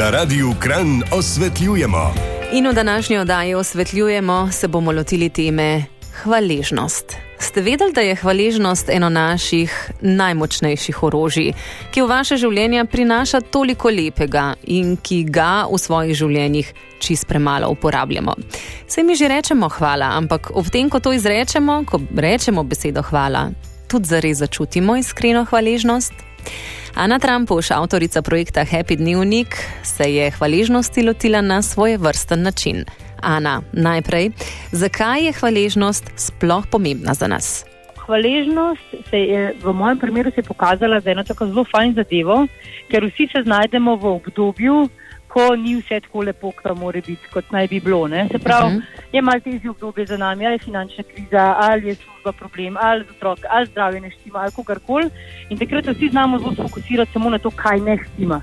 Na radiju Kran osvetljujemo. In v današnji oddaji osvetljujemo, se bomo lotili teme hvaležnost. Ste vedeli, da je hvaležnost eno naših najmočnejših orožij, ki v vaše življenje prinaša toliko lepega in ki ga v svojih življenjih čist premalo uporabljamo? Sej mi že rečemo hvala, ampak ob tem, ko to izrečemo, ko rečemo besedo hvala, tudi zares začutimo iskreno hvaležnost. Ana Trampuš, avtorica projekta Happy Dnevnik, se je hvaležnosti lotila na svoj vrsten način. Ana, najprej, zakaj je hvaležnost sploh pomembna za nas? Hvaležnost se je v mojem primeru pokazala za eno tako zelo fajn zadevo, ker vsi se znajdemo v obdobju, ko ni vse tako lepo, kot mora biti, kot naj bi bilo. Ne? Se pravi, uh mhm. -huh. je malo težje obdobje za nami, ali je finančna kriza, ali je služba problem, ali otrok, ali zdravje ne štima, ali kogarkoli. In takrat vsi znamo zelo fokusirati samo na to, kaj ne štima.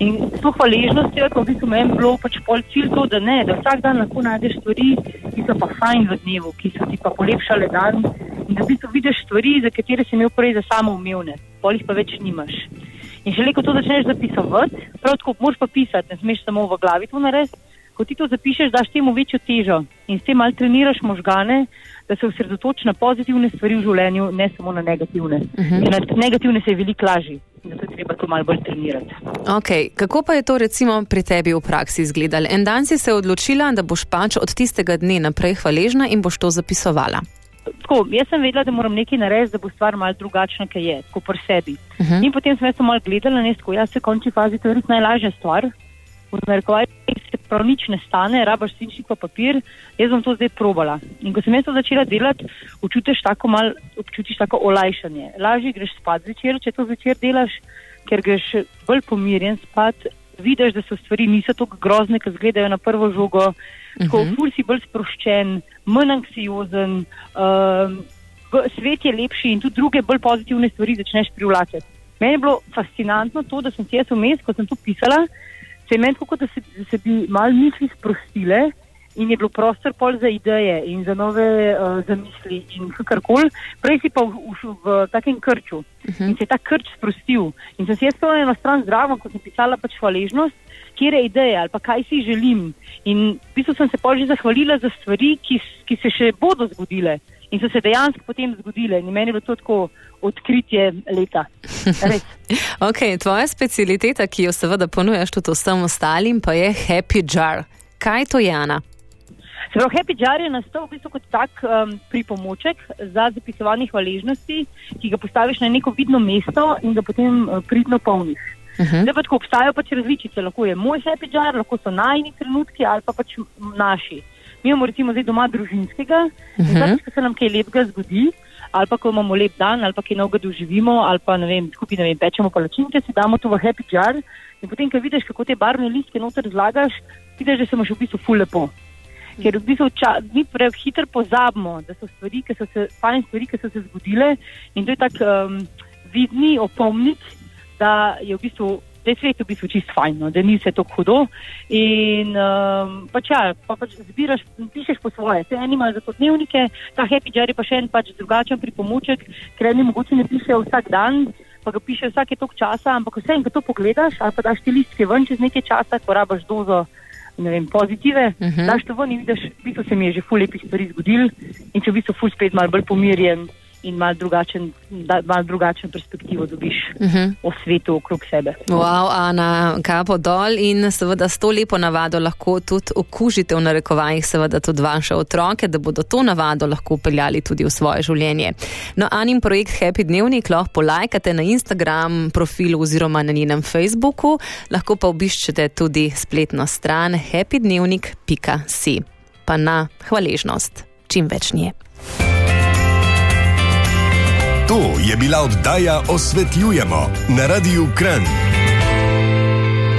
In s to hvaležnostjo, ko bi se meni bilo pač pol cilj to, da ne, da vsak dan lahko najdeš stvari, ki so pa fajn v dnevu, ki so ti pa polepšale dan. In da v bistvu vidiš stvari, za katere si imel prej za samo umevne, pol jih pa več nimaš. In šele ko to začneš zapisovati, prav tako moraš pa pisati, ne smeš samo v glavi to narediti. Ko ti to zapišeš, daš temu večjo težo in s tem malo treniraš možgane, da se osredotočiš na pozitivne stvari v življenju, ne samo na negativne. Uh -huh. Na negativne se je veliko lažje in zato je treba to malo bolj trenirati. Okay. Kako pa je to recimo pri tebi v praksi izgledalo? En dan si se odločila, da boš pač od tistega dne naprej hvaležna in boš to zapisovala. Tako, jaz sem vedela, da moram nekaj narediti, da bo stvar malce drugačna, kot je, kot pri sebi. Uh -huh. In potem sem jaz malo gledala, ne tako, jaz se v končni fazi to je res najlažja stvar. V narekovaj se prav nič ne stane, rabaš sinčnik pa papir, jaz bom to zdaj probala. In ko sem jaz to začela delati, občutiš tako mal, občutiš tako olajšanje. Lažje greš spat zvečer, če to zvečer delaš, ker greš bolj pomirjen spat, vidiš, da so stvari niso tako grozne, kot izgledajo na prvo žogo, ko uh -huh. si bolj sproščen, manj anksiozen, uh, svet je lepši in tudi druge bolj pozitivne stvari začneš privlačiti. Meni je bilo fascinantno to, da sem si jaz vmes, ko sem to pisala, se je meni tako, da se, da se bi mal misli sprostile in je bilo prostor pol za ideje in za nove uh, zamisli in karkoli. Prej si pa v, v, v takem krču uh -huh. in se je ta krč sprostil. In sem si jaz spomnila na stran zdravo, ko sem pisala pač hvaležnost, kje je ideja ali pa kaj si želim. In v bistvu sem se pa že zahvalila za stvari, ki, ki se še bodo zgodile in so se dejansko potem zgodile. In meni je bilo to tako odkritje leta. okay, tvoja specialiteta, ki jo seveda ponujaš tudi vsem ostalim, pa je Happy Jar. Kaj to je, Jana? Prav, Happy Jar je nastal v bistvu kot tak um, pripomoček za zapisovanje hvaležnosti, ki ga postaviš na neko vidno mesto in ga potem uh, pridno polniš. Uh -huh. Zdaj pa tako obstajajo pač različice, lahko je moj Happy Jar, lahko so najni trenutki ali pa pač naši. Mi imamo recimo zdaj doma družinskega uh -huh. in zdaj, ko se nam kaj lepega zgodi, ali pa ko imamo lep dan, ali pa kaj novega doživimo, ali pa ne vem, skupaj ne vem, pečemo palačinke, si damo to v Happy Jar in potem, ko vidiš, kako te barvne listke noter zlagaš, vidiš, da se imaš v bistvu ful lepo ker v bistvu ča, mi prehitro pozabimo, da so stvari, ki so se, stvari, ki so se zgodile in to je tako um, vidni opomnik, da je v bistvu. Da je svet v bistvu čist fajn, no, da ni vse tako hudo. In um, pač ja, pa pač zbiraš, pišeš po svoje. Vse eni imajo zato dnevnike, ta happy jar je pa še en pač drugačen pripomoček, ker eni mogoče ne pišejo vsak dan, pa ga pišejo vsake tok časa, ampak vse en, ko to pogledaš, ali pa daš ti listke ven čez nekaj časa, ko rabaš dozo vem, pozitive, uh -huh. daš to ven in vidiš, v bistvu se mi je že ful lepih stvari zgodil in če v bistvu ful spet malo bolj pomirjen in malo drugačen, mal drugačen perspektivo dobiš uh -huh. o svetu okrog sebe. Wow, Ana, kapo dol in seveda s to lepo navado lahko tudi okužite v narekovajih seveda tudi vaše otroke, da bodo to navado lahko upeljali tudi v svoje življenje. No, Anin projekt Happy Dnevnik lahko polajkate na Instagram profilu oziroma na njenem Facebooku, lahko pa obiščete tudi spletno stran happydnevnik.si. Pa na hvaležnost. Čim več nje. To je bila oddaja Osvetljujemo na Radiu Kran.